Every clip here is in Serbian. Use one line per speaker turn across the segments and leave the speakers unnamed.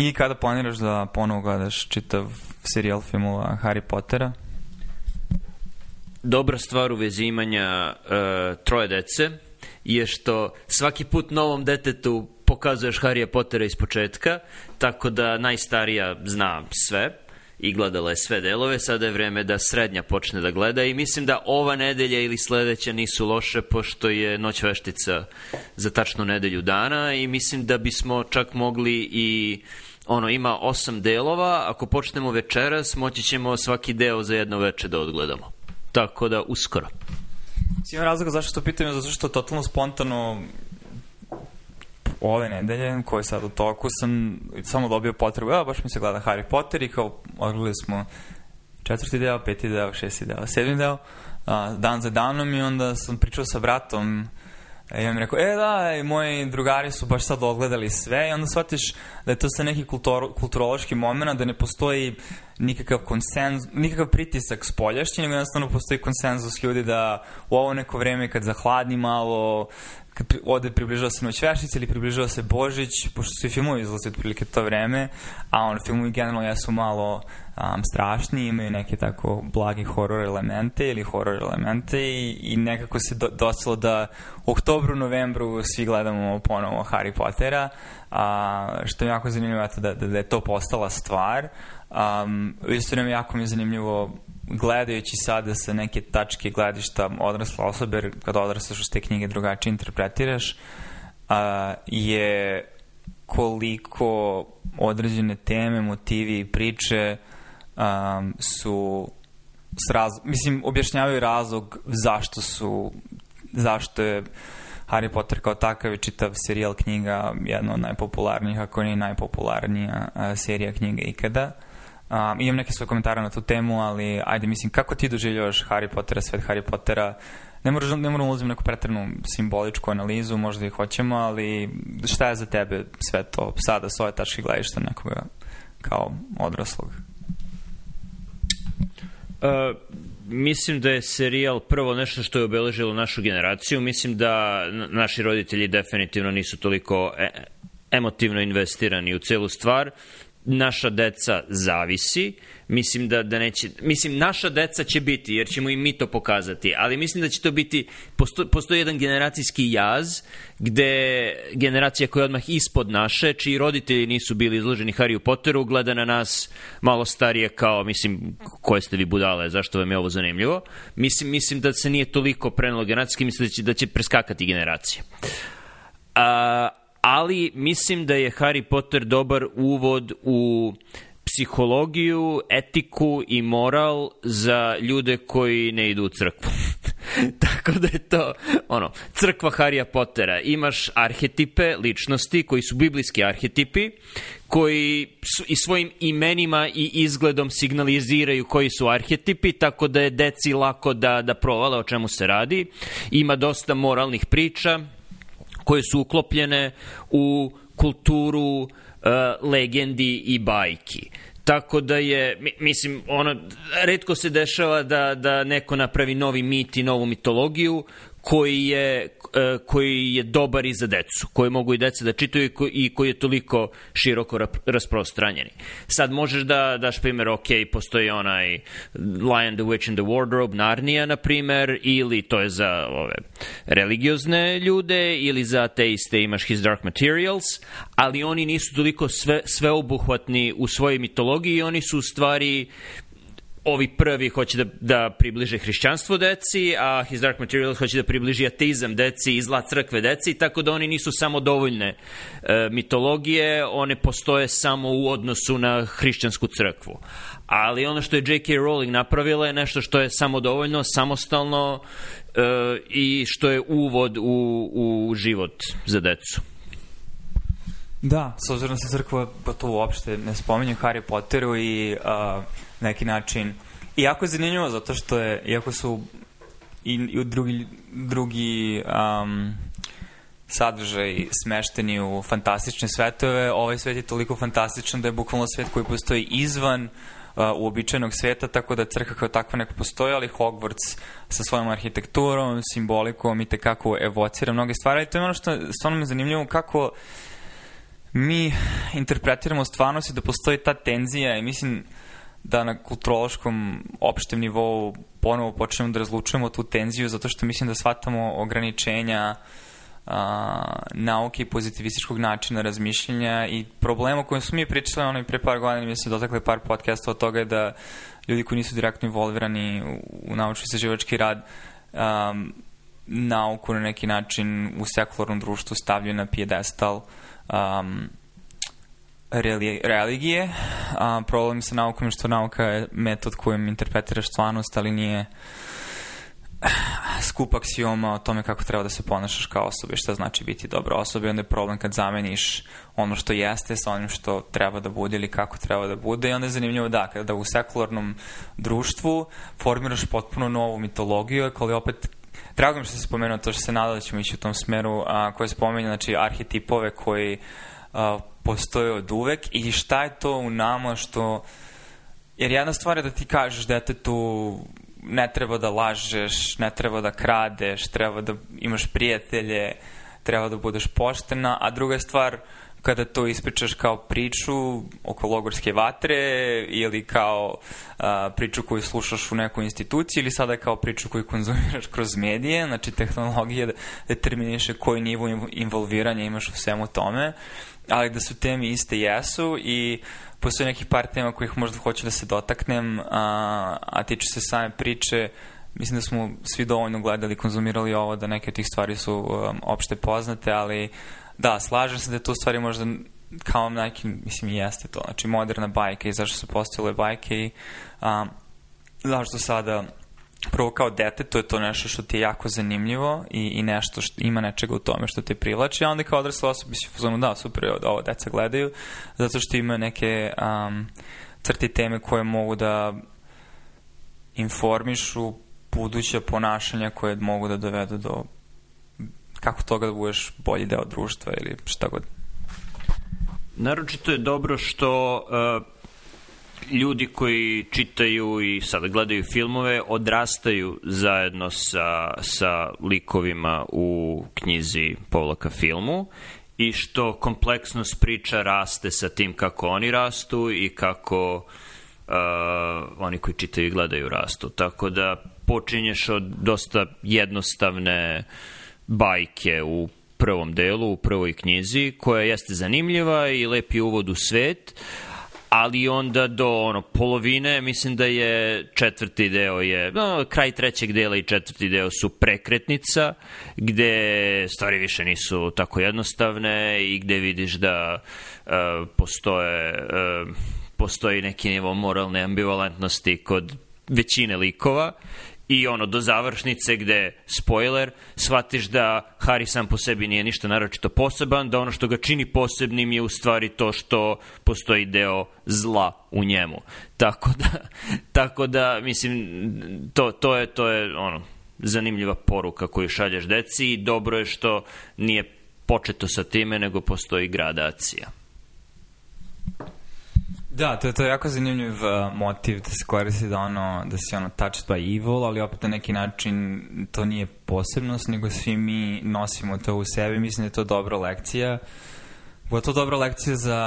I kada planiraš da ponovo gledaš čitav serijal filmova Harry Pottera?
Dobra stvar u vezi imanja uh, troje dece je što svaki put novom detetu pokazuješ Harry Pottera iz početka, tako da najstarija zna sve i gledala je sve delove, sada je vreme da srednja počne da gleda i mislim da ova nedelja ili sledeća nisu loše pošto je Noć veštica za tačnu nedelju dana i mislim da bismo čak mogli i uh, ono, ima osam delova, ako počnemo večeras, moći ćemo svaki deo za jedno veče da odgledamo. Tako da, uskoro.
Imam razloga zašto to pitam, zato što totalno spontano ove nedelje, koje je sad u toku, sam samo dobio potrebu, evo, baš mi se gleda Harry Potter i kao odgledali smo četvrti deo, peti deo, šesti deo, sedmi deo, a, dan za danom i onda sam pričao sa bratom I ja mi rekao, e da, i moji drugari su baš sad ogledali sve i onda shvatiš da je to sve neki kulturo, kulturološki moment, da ne postoji nikakav, konsenz, nikakav pritisak spoljašnji, nego jednostavno postoji konsenzus ljudi da u ovo neko vreme kad zahladni malo, ode približava se Noćvešić ili približava se Božić, pošto su filmovi izlaze otprilike to vreme, a on filmovi generalno jesu malo um, strašni, imaju neke tako blagi horor elemente ili horor elemente i, i nekako se do, docelo da u oktobru, novembru svi gledamo ponovo Harry Pottera, a, što je jako zanimljivo eto, da, da, da je to postala stvar. Um, isto nam jako mi je zanimljivo gledajući sada sa neke tačke gledišta odrasla osoba, jer kad odrastaš uz te knjige drugačije interpretiraš, uh, je koliko određene teme, motivi i priče um, su s razlog, mislim, objašnjavaju razlog zašto su, zašto je Harry Potter kao takav i čitav serijal knjiga jedna od najpopularnijih, ako ne najpopularnija a, serija knjiga ikada. Uh, Um, imam neke svoje komentare na tu temu, ali ajde, mislim, kako ti doživljavaš Harry Pottera, svet Harry Pottera? Ne, moraš, ne moram da ulaziti u neku pretrnu simboličku analizu, možda i hoćemo, ali šta je za tebe sve to sada s ove tačke gledišta nekoga kao odraslog? Uh,
mislim da je serijal prvo nešto što je obeležilo našu generaciju. Mislim da naši roditelji definitivno nisu toliko e, emotivno investirani u celu stvar naša deca zavisi, mislim da, da neće, mislim naša deca će biti, jer ćemo i mi to pokazati, ali mislim da će to biti, posto, postoji jedan generacijski jaz, gde generacija koja je odmah ispod naše, čiji roditelji nisu bili izloženi Harry Potteru, gleda na nas malo starije kao, mislim, koje ste vi budale, zašto vam je ovo zanimljivo. Mislim, mislim da se nije toliko prenalo generacijski, mislim da će, da će preskakati generacije. A, ali mislim da je Harry Potter dobar uvod u psihologiju, etiku i moral za ljude koji ne idu u crkvu. Tako da je to, ono, crkva Harija Pottera. Imaš arhetipe ličnosti koji su biblijski arhetipi, koji su i svojim imenima i izgledom signaliziraju koji su arhetipi, tako da je deci lako da, da provale o čemu se radi. Ima dosta moralnih priča, koje su uklopljene u kulturu uh, legendi i bajki. Tako da je, mislim, ono, redko se dešava da, da neko napravi novi mit i novu mitologiju koji je, e, koji je dobar i za decu, koji mogu i deca da čitaju i koji je toliko široko rasprostranjeni. Sad možeš da daš primer, ok, postoji onaj Lion, the Witch and the Wardrobe, Narnija, na primer, ili to je za ove religiozne ljude, ili za ateiste imaš His Dark Materials, ali oni nisu toliko sve, sveobuhvatni u svojoj mitologiji, oni su u stvari ovi prvi hoće da, da približe hrišćanstvo deci, a His Dark Materials hoće da približi ateizam deci i zla crkve deci, tako da oni nisu samo dovoljne e, mitologije, one postoje samo u odnosu na hrišćansku crkvu. Ali ono što je J.K. Rowling napravila je nešto što je samodovoljno, samostalno e, i što je uvod u, u život za decu.
Da, s obzirom da se crkva to uopšte ne spominje Harry Potteru i uh, neki način I jako je zanimljivo zato što je, iako su i, i drugi, drugi um, sadržaj smešteni u fantastične svetove, ovaj svet je toliko fantastičan da je bukvalno svet koji postoji izvan uh, uobičajenog sveta, tako da crkva kao takva neko postoji, ali Hogwarts sa svojom arhitekturom, simbolikom i tekako evocira mnoge stvari. I to je ono što stvarno me zanimljivo kako mi interpretiramo stvarnost i da postoji ta tenzija i mislim da na kulturološkom opštem nivou ponovo počnemo da razlučujemo tu tenziju zato što mislim da shvatamo ograničenja a, nauke i pozitivističkog načina razmišljanja i problema o kojem smo mi pričali ono i pre par godina mi se dotakle par podcasta od toga je da ljudi koji nisu direktno involvirani u, u naučno-istraživački rad um, nauku na neki način u sekularnom društvu stavljaju na pijedestal um, religije. A, problem sa naukom je što nauka je metod kojim interpretiraš stvarnost, ali nije skup aksioma o tome kako treba da se ponašaš kao osoba i šta znači biti dobra osoba i onda je problem kad zameniš ono što jeste sa onim što treba da bude ili kako treba da bude i onda je zanimljivo da, kada u sekularnom društvu formiraš potpuno novu mitologiju, ali opet drago mi što se spomenuo to što se nada da ćemo ići u tom smeru a, koje spomenu, znači arhetipove koji uh, postoje od uvek i šta je to u nama što... Jer jedna stvar je da ti kažeš detetu ne treba da lažeš, ne treba da kradeš, treba da imaš prijatelje, treba da budeš poštena, a druga stvar kada to ispričaš kao priču oko logorske vatre ili kao a, priču koju slušaš u nekoj instituciji ili sada kao priču koju konzumiraš kroz medije, znači tehnologija determiniše koji nivo involviranja imaš u svemu tome ali da su temi iste jesu i postoje nekih par tema kojih možda hoću da se dotaknem, a, a tiču se same priče, mislim da smo svi dovoljno gledali, konzumirali ovo, da neke od tih stvari su um, opšte poznate, ali da, slažem se da je to stvari možda kao neki, mislim i jeste to, znači moderna bajka i zašto su postojale bajke i um, zašto sada prvo kao dete, to je to nešto što ti je jako zanimljivo i, i nešto što ima nečega u tome što te privlači, a onda kao odrasla osoba si fuzonu, da, super, ovo deca gledaju, zato što imaju neke um, crti teme koje mogu da informišu buduća ponašanja koje mogu da dovedu do kako toga da budeš bolji deo društva ili šta god.
Naročito je dobro što uh ljudi koji čitaju i sad gledaju filmove odrastaju zajedno sa, sa likovima u knjizi Povlaka filmu i što kompleksnost priča raste sa tim kako oni rastu i kako uh, oni koji čitaju i gledaju rastu. Tako da počinješ od dosta jednostavne bajke u prvom delu, u prvoj knjizi, koja jeste zanimljiva i lepi uvod u svet, uh, ali onda do ono polovine mislim da je četvrti deo je no, kraj trećeg dela i četvrti deo su prekretnica gde stvari više nisu tako jednostavne i gde vidiš da uh, postoje uh, postoji neki nivo moralne ambivalentnosti kod većine likova i ono, do završnice gde, spoiler, shvatiš da Harry sam po sebi nije ništa naročito poseban, da ono što ga čini posebnim je u stvari to što postoji deo zla u njemu. Tako da, tako da mislim, to, to, je, to je ono, zanimljiva poruka koju šalješ deci i dobro je što nije početo sa time, nego postoji gradacija.
Da, to, to je jako zanimljiv uh, motiv da se koristi da, ono, da si ono touched by evil, ali opet na neki način to nije posebnost, nego svi mi nosimo to u sebi. Mislim da je to dobra lekcija. Bila to dobra lekcija za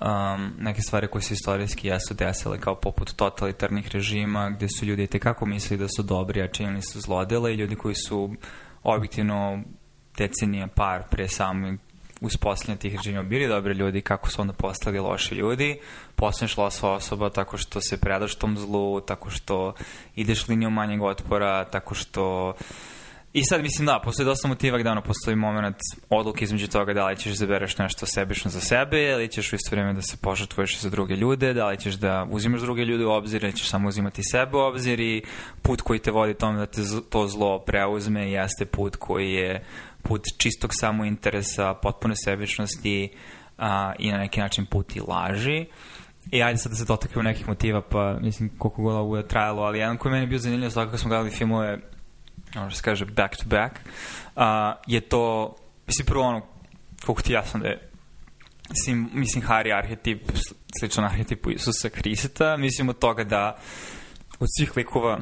um, neke stvari koje su istorijski jesu desile, kao poput totalitarnih režima, gde su ljudi tekako mislili da su dobri, a činili su zlodele i ljudi koji su objektivno decenija par pre samog uz posljednje tih režima bili dobri ljudi, kako su onda postali loši ljudi, postaneš loša osoba tako što se predaš tom zlu, tako što ideš linijom manjeg otpora, tako što uh, I sad, mislim, da, postoji dosta motiva gde ono, postoji moment odluke između toga da li ćeš zabereš da nešto sebično za sebe, ili ćeš u isto vreme da se požrtvuješ za druge ljude, da li ćeš da uzimaš druge ljude u obzir, ili ćeš samo uzimati sebe u obzir i put koji te vodi tome da te to zlo preuzme jeste put koji je put čistog samointeresa, potpune sebičnosti a, i na neki način put i laži. I ajde sad da se dotaknemo nekih motiva, pa mislim koliko god ovo je trajalo, ali jedan koji je meni bio zanimljiv, svakako smo gledali filmove ono što se kaže back to back, a, je to, mislim prvo ono, koliko ti jasno da je Sim, mislim, Harry arhetip, sličan arhetipu Isusa Krista, mislim od toga da od svih likova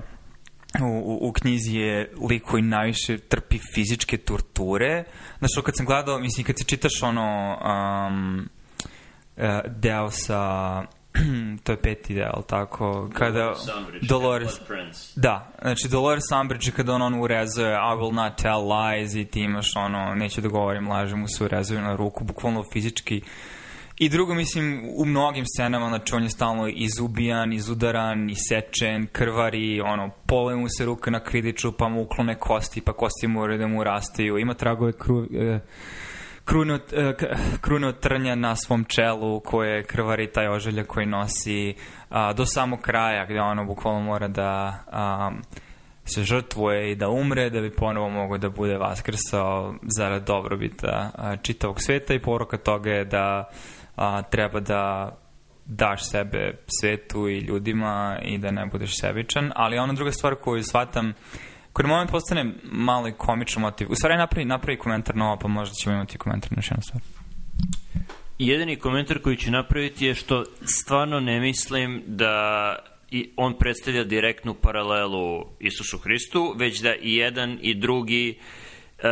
u, u, u knjizi je lik koji najviše trpi fizičke torture. Znaš, kad sam gledao, mislim, kad se čitaš ono um, e, deo sa to je peti deo, tako, kada Dolores, Dolores da, znači Dolores Umbridge kada on, on urezuje I will not tell lies i ti imaš ono, neću da govorim laže, mu se urezuje na ruku, bukvalno fizički I drugo, mislim, u mnogim scenama, znači, on je stalno izubijan, izudaran, isečen, krvari, ono, pole mu se ruka na kridiču, pa mu uklone kosti, pa kosti moraju da mu rastaju, ima tragove krvi... e, kruno, eh, kruno trnja na svom čelu koje krvari taj oželje koji nosi a, do samog kraja gde ono bukvalno mora da a, se žrtvuje i da umre da bi ponovo mogao da bude vaskrsao zarad dobrobita a, čitavog sveta i poruka toga je da a, treba da daš sebe svetu i ljudima i da ne budeš sebičan ali ona druga stvar koju shvatam koji moment postane malo komičan motiv. U stvari napravi, napravi komentar na ovo, pa možda ćemo imati komentar na još jednu stvar. Jedini
komentar koji ću napraviti je što stvarno ne mislim da i on predstavlja direktnu paralelu Isusu Hristu, već da i jedan i drugi uh,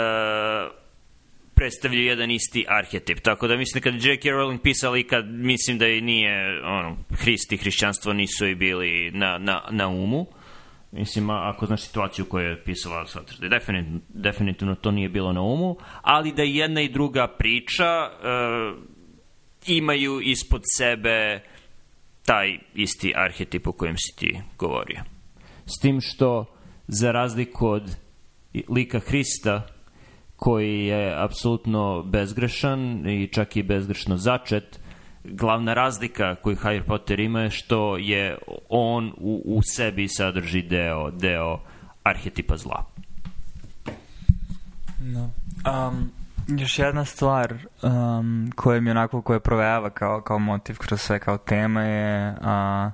predstavljaju jedan isti arhetip. Tako da mislim kad J.K. Rowling pisala i kad mislim da i nije ono, Hrist i hrišćanstvo nisu i bili na, na, na umu. Uh, Mislim, ako znaš situaciju koju je pisala Saturday, definitivno, definitivno to nije bilo na umu, ali da jedna i druga priča uh, imaju ispod sebe taj isti arhetip o kojem si ti govorio. S tim što, za razliku od lika Hrista, koji je apsolutno bezgrešan i čak i bezgrešno začet, glavna razlika koju Harry Potter ima je što je on u, u sebi sadrži deo, deo arhetipa zla.
No. Um, još jedna stvar um, koja mi onako koja provejava kao, kao motiv kroz sve kao tema je uh,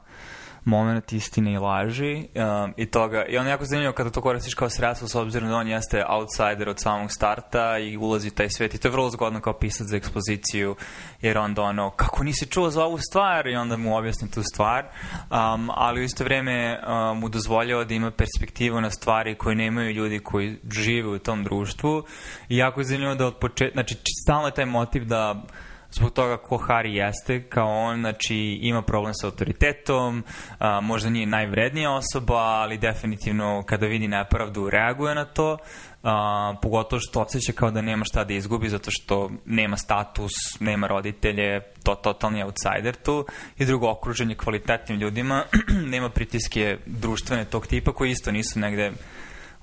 moment istine i laži um, i toga. I ono je jako zanimljivo kada to koristiš kao sredstvo s obzirom da on jeste outsider od samog starta i ulazi u taj svet i to je vrlo zgodno kao pisac za ekspoziciju jer onda ono, kako nisi čuo za ovu stvar i onda mu objasni tu stvar um, ali u isto vreme um, mu dozvoljava da ima perspektivu na stvari koje nemaju ljudi koji žive u tom društvu i jako je zanimljivo da od početka, znači stalno je taj motiv da zbog toga ko Hari jeste, kao on, znači ima problem sa autoritetom, a, možda nije najvrednija osoba, ali definitivno kada vidi nepravdu reaguje na to, a, pogotovo što osjeća kao da nema šta da izgubi zato što nema status, nema roditelje, to totalni outsider tu i drugo okruženje kvalitetnim ljudima, nema pritiske društvene tog tipa koji isto nisu negde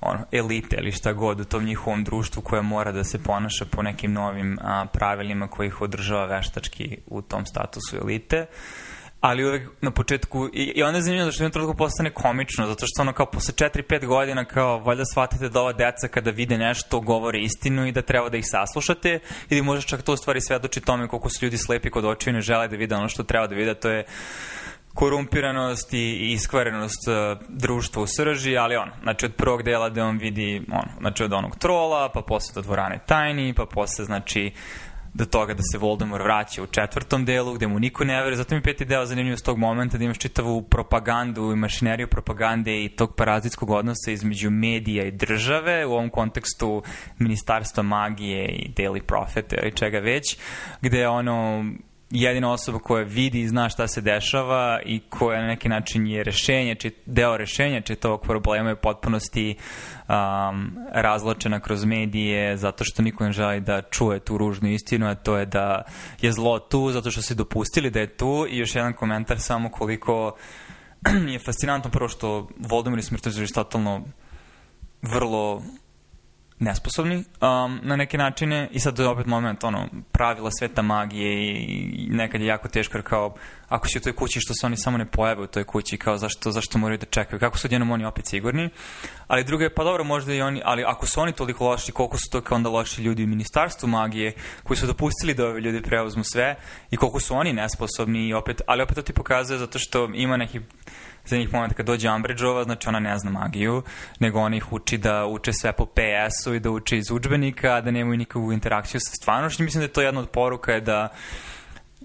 ono, elite ili šta god u tom njihovom društvu koje mora da se ponaša po nekim novim a, pravilima koji ih održava veštački u tom statusu elite ali uvek na početku i, i onda je zanimljivo da što jednom trenutku postane komično zato što ono kao posle 4-5 godina kao valjda shvatite da ova deca kada vide nešto govore istinu i da treba da ih saslušate ili možda čak to u stvari svedoči tome koliko su ljudi slepi kod očiju i ne žele da vide ono što treba da vide to je korumpiranost i iskvarenost e, društva u srži, ali on, znači od prvog dela gde on vidi, ono, znači od onog trola, pa posle do dvorane tajni, pa posle, znači, do toga da se Voldemort vraća u četvrtom delu gde mu niko ne veruje. Zato mi peti deo zanimljiv s tog momenta da imaš čitavu propagandu i mašineriju propagande i tog parazitskog odnosa između medija i države u ovom kontekstu ministarstva magije i Daily Prophet i čega već, gde ono jedina osoba koja vidi i zna šta se dešava i koja na neki način je rešenje, či, deo rešenja čitavog problema je potpunosti um, razločena kroz medije zato što niko ne želi da čuje tu ružnu istinu, a to je da je zlo tu zato što se dopustili da je tu i još jedan komentar samo koliko je fascinantno prvo što Voldemir i Smrtovi totalno vrlo nesposobni um, na neke načine i sad je opet moment ono, pravila sveta magije i nekad je jako teško kao ako si u toj kući što se oni samo ne pojave u toj kući kao zašto, zašto moraju da čekaju kako su odjednom oni opet sigurni ali druga je pa dobro možda i oni ali ako su oni toliko loši koliko su to kao onda loši ljudi u ministarstvu magije koji su dopustili da ovi ljudi preuzmu sve i koliko su oni nesposobni i opet, ali opet to ti pokazuje zato što ima neki za njih moment kad dođe Ambridgeova, znači ona ne zna magiju, nego ona ih uči da uče sve po PS-u i da uče iz učbenika, da nemaju nikakvu interakciju sa stvarnošću. Mislim da je to jedna od poruka je da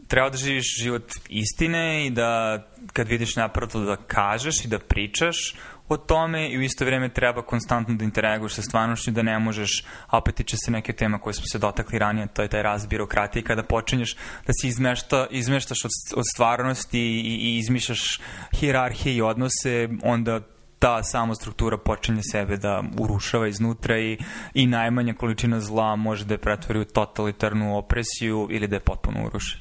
treba da živiš život istine i da kad vidiš napravo da kažeš i da pričaš, o tome i u isto vrijeme treba konstantno da interaguješ sa stvarnošću, da ne možeš, a opet tiče se neke tema koje smo se dotakli ranije, to je taj raz birokratije, kada počinješ da se izmešta, izmeštaš od, od stvarnosti i, i izmišljaš hirarhije i odnose, onda ta sama struktura počinje sebe da urušava iznutra i, i najmanja količina zla može da je pretvori u totalitarnu opresiju ili da je potpuno uruši.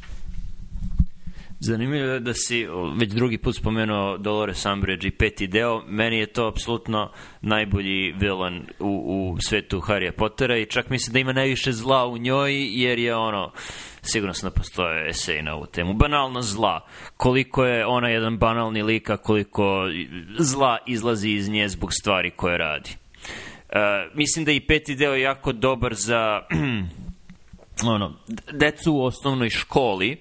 Zanimljivo je da si već drugi put spomenuo Dolores Umbridge i peti deo. Meni je to apsolutno najbolji vilan u, u svetu Harry Pottera i čak mislim da ima najviše zla u njoj jer je ono sigurno se ne da postoje esej na ovu temu. Banalna zla. Koliko je ona jedan banalni lik, a koliko zla izlazi iz nje zbog stvari koje radi. Uh, mislim da i peti deo je jako dobar za ono, decu u osnovnoj školi e,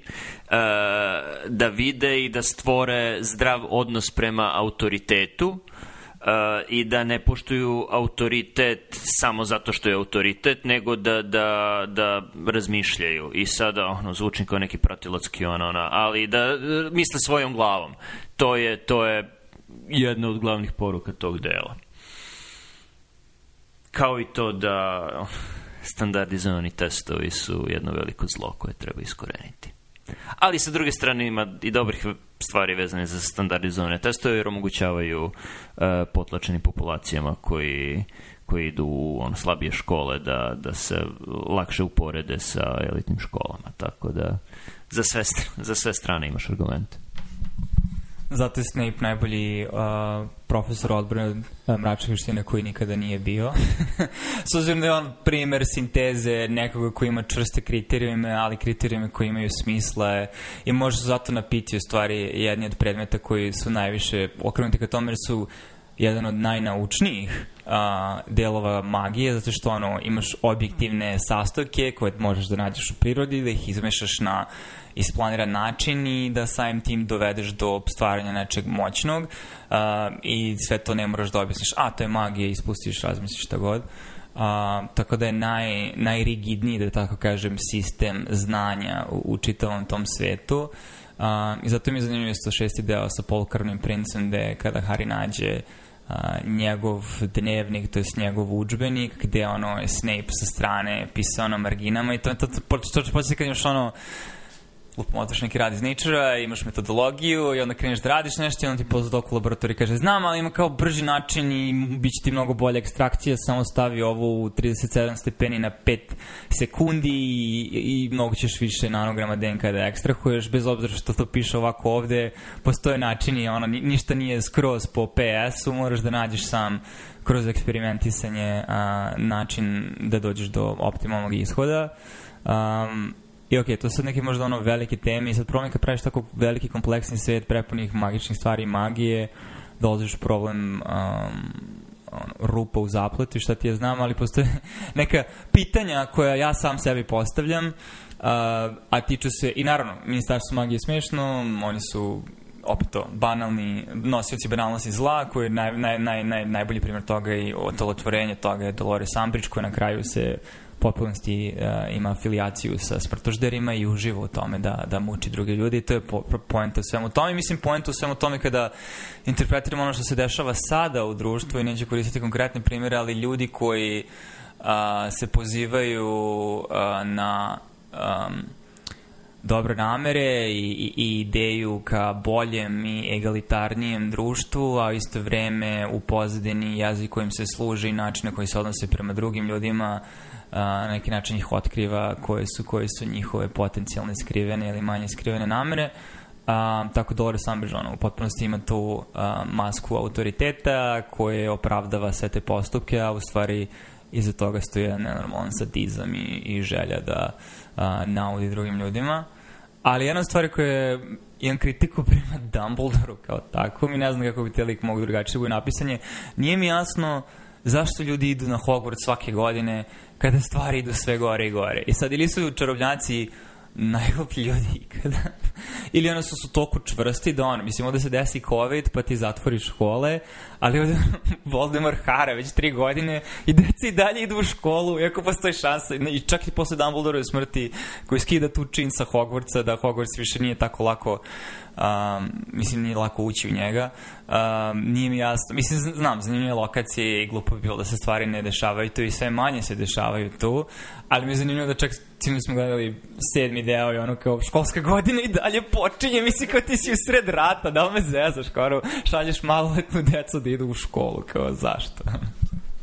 da vide i da stvore zdrav odnos prema autoritetu e, i da ne poštuju autoritet samo zato što je autoritet, nego da, da, da razmišljaju. I sada, ono, zvučim kao neki pratilac Kiona, ona, ali da e, misle svojom glavom. To je, to je jedna od glavnih poruka tog dela. Kao i to da standardizovani testovi su jedno veliko zlo koje treba iskoreniti. Ali sa druge strane ima i dobrih stvari vezane za standardizovane testove jer omogućavaju uh, potlačenim populacijama koji, koji idu u ono, slabije škole da, da se lakše uporede sa elitnim školama. Tako da za sve, za sve strane imaš argumente.
Zato je Snape najbolji uh, profesor odbrane da. mračne vištine koji nikada nije bio. S obzirom da je on primer sinteze nekoga koji ima čvrste kriterijume, ali kriterijume koji imaju smisla i možda zato napiti u stvari jedni od predmeta koji su najviše okrenuti ka tome jer su jedan od najnaučnijih a, delova magije, zato što ono, imaš objektivne sastojke koje možeš da nađeš u prirodi, da ih izmešaš na isplaniran način i da samim tim dovedeš do stvaranja nečeg moćnog uh, i sve to ne moraš da objasniš, a to je magija, ispustiš, razmisliš šta god. A, tako da je naj, najrigidniji, da tako kažem, sistem znanja u, u čitavom tom svetu. Uh, I zato mi je zanimljivo 106. deo sa polkarnim princem gde kada Hari nađe a, njegov dnevnik, to je njegov učbenik, gde ono je Snape sa strane pisao na marginama i to, to, to, to, to, to, to, to, to, to, to, to, to, to, to, to, lupom otvoriš neki rad iz nature-a, imaš metodologiju i onda kreneš da radiš nešto i onda ti postdoc u laboratoriji kaže znam, ali ima kao brži način i bit će ti mnogo bolja ekstrakcija, samo stavi ovo u 37 stepeni na 5 sekundi i, i mnogo ćeš više nanograma DNK da ekstrahuješ, bez obzira što to piše ovako ovde, postoje i ono, ništa nije skroz po PS-u, moraš da nađeš sam kroz eksperimentisanje a, način da dođeš do optimalnog ishoda. Um, I okej, okay, to su neke možda ono velike teme i sad problem kad praviš tako veliki kompleksni svet prepunih magičnih stvari i magije, dolaziš da u problem um, ono, rupa u zapleti, šta ti je znam, ali postoje neka pitanja koja ja sam sebi postavljam, uh, a tiče se, i naravno, Ministarstvo magije je smešno, oni su opet to, banalni, nosioci banalnosti zla, koji je naj, naj, naj, naj, najbolji primjer toga i otelotvorenje toga je Dolores Umbridge, koja na kraju se potpunosti uh, ima afiliaciju sa smrtožderima i uživa u tome da, da muči druge ljude i to je po, poenta u svemu tome. I mislim poenta u svemu tome kada interpretiramo ono što se dešava sada u društvu i neću koristiti konkretne primere, ali ljudi koji uh, se pozivaju uh, na um, dobre namere i, i ideju ka boljem i egalitarnijem društvu, a u isto vreme u pozadini jezik kojim se služi i način na koji se odnose prema drugim ljudima uh, na neki način ih otkriva koje su, koje su njihove potencijalne skrivene ili manje skrivene namere. A, tako Dolores da Umbridge ono, u potpunosti ima tu a, masku autoriteta koje opravdava sve te postupke, a u stvari iza toga stoji jedan nenormalan sadizam i, i želja da a, naudi drugim ljudima. Ali jedna stvar koja je imam kritiku prema Dumbledoreu kao tako, mi ne znam kako bi te lik mogu drugačije da bude napisan nije mi jasno zašto ljudi idu na Hogwarts svake godine kada stvari idu sve gore i gore. I sad ili su čarobnjaci najgluplji ljudi ikada. Ili ono su, su toliko čvrsti da ono, mislim, ovde se desi COVID, pa ti zatvoriš škole, ali ovde Voldemort hara već tri godine i deci i dalje idu u školu, iako postoji šansa, i čak i posle Dumbledoreve smrti, koji skida tu čin sa Hogwartsa, da Hogwarts više nije tako lako um, mislim nije lako ući u njega, um, nije mi jasno, mislim znam, zanimljive lokacije i glupo bi bilo da se stvari ne dešavaju tu i sve manje se dešavaju tu, ali mi je zanimljivo da čak čim smo gledali sedmi deo i ono kao školska godina i dalje počinje, mislim kao ti si u sred rata, da li me zezaš, kao šalješ maloletnu decu da idu u školu, kao zašto?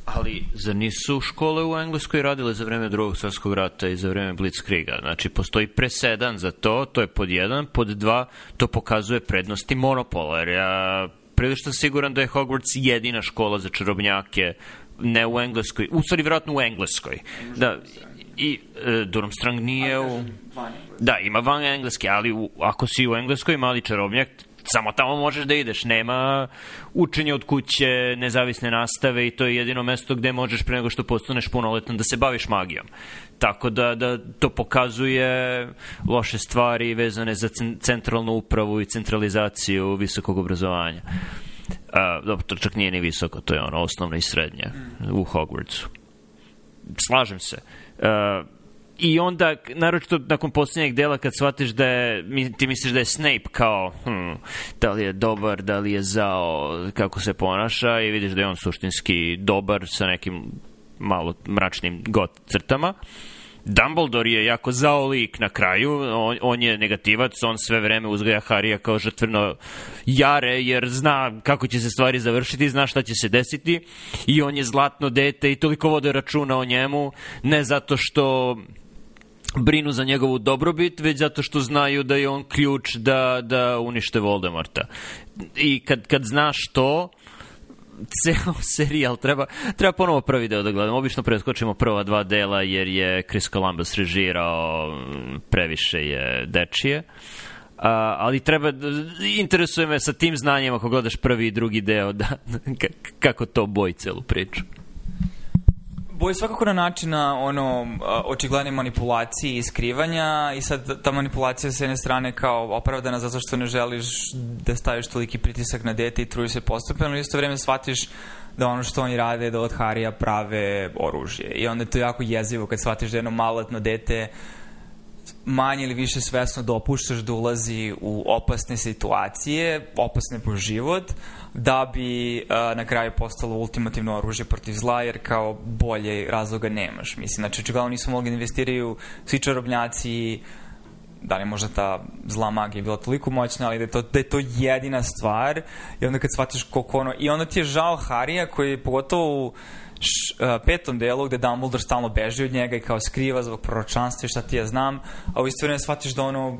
Ali, zar nisu škole u Engleskoj radile za vreme drugog svjetskog rata i za vreme Blitzkriga? Znači, postoji presedan za to, to je pod jedan, pod dva, to pokazuje prednosti monopola, jer ja prilično siguran da je Hogwarts jedina škola za čarobnjake, ne u Engleskoj, u stvari vjerojatno u Engleskoj. Da, i e, Durmstrang nije u...
Da, ima van engleske,
ali u, ako si u engleskoj mali čarobnjak, samo tamo možeš da ideš, nema učenja od kuće, nezavisne nastave i to je jedino mesto gde možeš pre nego što postaneš punoletan da se baviš magijom. Tako da, da to pokazuje loše stvari vezane za centralnu upravu i centralizaciju visokog obrazovanja. A, dobro, to čak nije ni visoko, to je ono osnovno i srednje u Hogwartsu. Slažem se. Uh, I onda, naročito nakon posljednjeg dela, kad shvatiš da je, ti misliš da je Snape kao, hm, da li je dobar, da li je zao, kako se ponaša i vidiš da je on suštinski dobar sa nekim malo mračnim got crtama. Dumbledore je jako zao lik na kraju, on, on je negativac, on sve vreme uzgaja Harija kao žrtveno jare, jer zna kako će se stvari završiti, zna šta će se desiti i on je zlatno dete i toliko vode računa o njemu, ne zato što brinu za njegovu dobrobit, već zato što znaju da je on ključ da, da unište Voldemorta. I kad, kad znaš to, ceo serijal treba, treba ponovo prvi deo da gledamo. Obično preskočimo prva dva dela jer je Chris Columbus režirao previše je dečije. A, ali treba, interesuje me sa tim znanjem ako gledaš prvi i drugi deo, da, kako to boji celu priču
boji svakako na način na ono, očigledne manipulacije i skrivanja i sad ta manipulacija s jedne strane kao opravdana zato što ne želiš da staviš toliki pritisak na dete i truji se postupeno ali isto vreme shvatiš da ono što oni rade je da od Harija prave oružje. I onda je to jako jezivo kad shvatiš da jedno maletno dete uh, manje ili više svesno dopuštaš da ulazi u opasne situacije, opasne po život, da bi a, na kraju postalo ultimativno oružje protiv zla, jer kao bolje razloga nemaš. Mislim, znači, očigledno nisu mogli da investiraju svi čarobnjaci, da li možda ta zla magija je bila toliko moćna, ali da je to, da je to jedina stvar, i onda kad shvatiš koliko ono... I onda ti je žao Harija, koji je pogotovo u š, uh, petom delu gde Dumbledore stalno beži od njega i kao skriva zbog proročanstva i šta ti ja znam, a u isto vreme shvatiš da ono,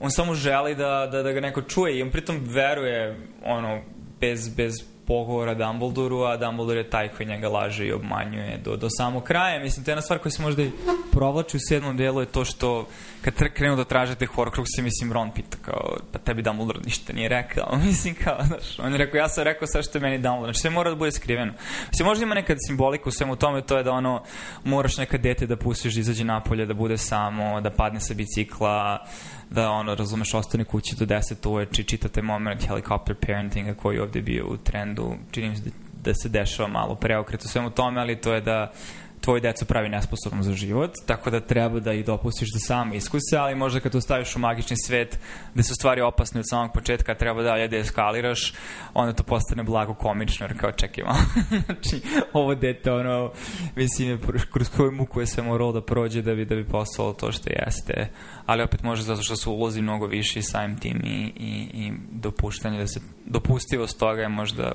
on samo želi da, da, da ga neko čuje i on pritom veruje ono, bez, bez pogovora Dumbledoru, a Dumbledore je taj koji njega laže i obmanjuje do, do samog kraja. Mislim, to je jedna stvar koja se možda i provlači u sedmom delu je to što kad krenu da tražite Horcruxe, mislim, Ron pita kao, pa tebi Dumbledore ništa nije rekao. Mislim, kao, znaš, on je rekao, ja sam rekao sve što je meni Dumbledore. Znači, sve mora da bude skriveno. Mislim, možda ima nekad simbolika u svemu tome, to je da ono, moraš neka dete da pustiš da izađe napolje, da bude samo, da padne sa bicikla, uh, da ono, razumeš, ostane kući do 10 uveče i čitate moment helicopter parentinga koji je ovde bio u trendu. Čini mi se da, da se dešava malo preokret u svemu tome, ali to je da tvoju decu pravi nesposobnom za život, tako da treba da ih dopustiš da sam iskuse, ali možda kad to staviš u magični svet gde su stvari opasne od samog početka, treba dalje da eskaliraš, onda to postane blago komično, jer kao čekaj malo. znači, ovo dete, ono, mislim, je kroz koju muku je se moralo da prođe da bi, da bi postalo to što jeste, ali opet može zato što su ulozi mnogo viši samim tim i, i, i dopuštanje da se dopustivost toga je možda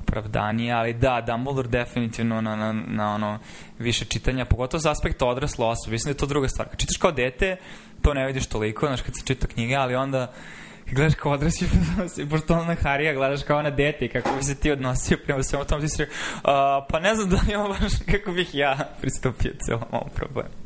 opravdanje, ali da, Dumbledore definitivno na, na, na ono više čitanja, pogotovo za aspekta odrasla osoba, mislim da je to druga stvar. Kad čitaš kao dete, to ne vidiš toliko, znaš, kad se čita knjige, ali onda gledaš kao odrasli, pošto ona Harija gledaš kao na dete i kako bi se ti odnosio prema svemu tom, ti si uh, pa ne znam da li je baš kako bih ja pristupio celom ovom problemu.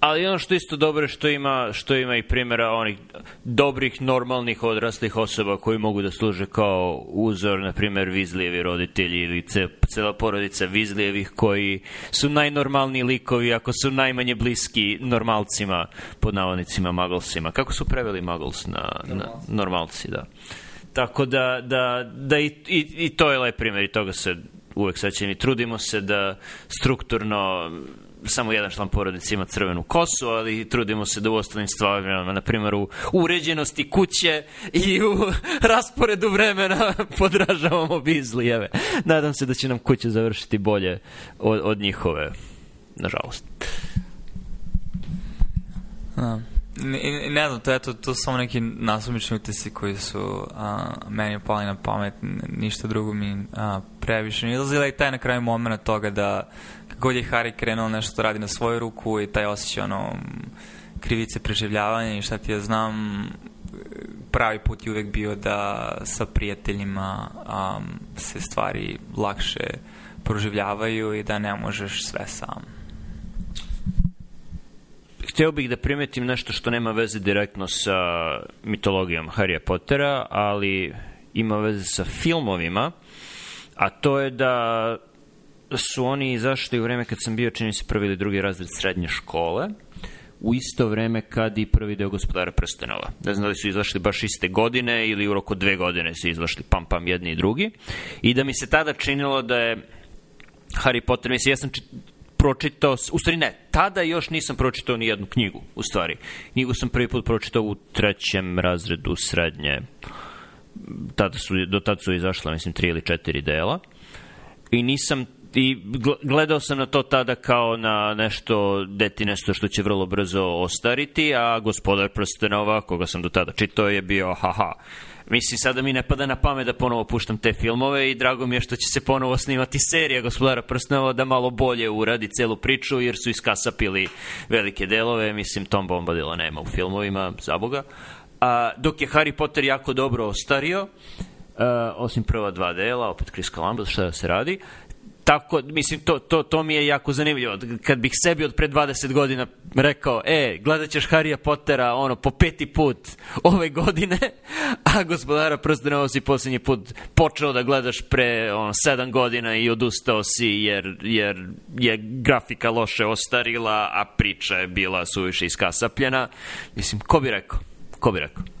Ali ono što isto dobro što ima, što ima i primjera onih dobrih, normalnih, odraslih osoba koji mogu da služe kao uzor, na primjer, Vizlijevi roditelji ili cela porodica Vizlijevih koji su najnormalniji likovi ako su najmanje bliski normalcima, pod navodnicima, maglsima. Kako su preveli magls na, na normalci, da. Tako da, da, da i, i, i to je lep primjer i toga se uvek sećam i trudimo se da strukturno samo jedan član porodice ima crvenu kosu, ali trudimo se da u ostalim stvarima, na primjer u uređenosti kuće i u rasporedu vremena podražavamo Bizlijeve. Nadam se da će nam kuće završiti bolje od, od njihove, nažalost.
Um. Ne, ne znam, to, eto, to su samo neki nasumični utisi koji su a, meni opali na pamet, ništa drugo mi a, previše ne izlazila i taj na kraju moment toga da god je Harry krenuo nešto da radi na svoju ruku i taj osjećaj ono krivice preživljavanja i šta ti ja znam pravi put je uvek bio da sa prijateljima um, se stvari lakše proživljavaju i da ne možeš sve sam.
Hteo bih da primetim nešto što nema veze direktno sa mitologijom Harry Pottera, ali ima veze sa filmovima, a to je da su oni izašli u vreme kad sam bio, čini se, prvi ili drugi razred srednje škole, u isto vreme kad i prvi deo gospodara Prstenova. Ne znam da li su izašli baš iste godine ili u roku dve godine su izašli pam pam jedni i drugi. I da mi se tada činilo da je Harry Potter, mislim, ja sam čit, pročitao, u stvari ne, tada još nisam pročitao ni jednu knjigu, u stvari. Knjigu sam prvi put pročitao u trećem razredu srednje. Tada su, do tada su izašla, mislim, tri ili četiri dela. I nisam i gledao sam na to tada kao na nešto deti nešto što će vrlo brzo ostariti, a gospodar prstenova, koga sam do tada čitao, je bio haha. Mislim, sada mi ne pada na pamet da ponovo puštam te filmove i drago mi je što će se ponovo snimati serija Gospodara prstenova da malo bolje uradi celu priču, jer su iskasapili velike delove. Mislim, Tom Bombadila nema u filmovima, za Boga. A, dok je Harry Potter jako dobro ostario, Uh, osim prva dva dela, opet Chris Columbus, šta da se radi. Tako, mislim, to, to, to mi je jako zanimljivo. Kad bih sebi od pre 20 godina rekao, e, gledat ćeš Harry Pottera, ono, po peti put ove godine, a gospodara prstenova si poslednji put počeo da gledaš pre, ono, 7 godina i odustao si jer, jer je grafika loše ostarila, a priča je bila suviše iskasapljena. Mislim, ko bi rekao? Ko bi rekao?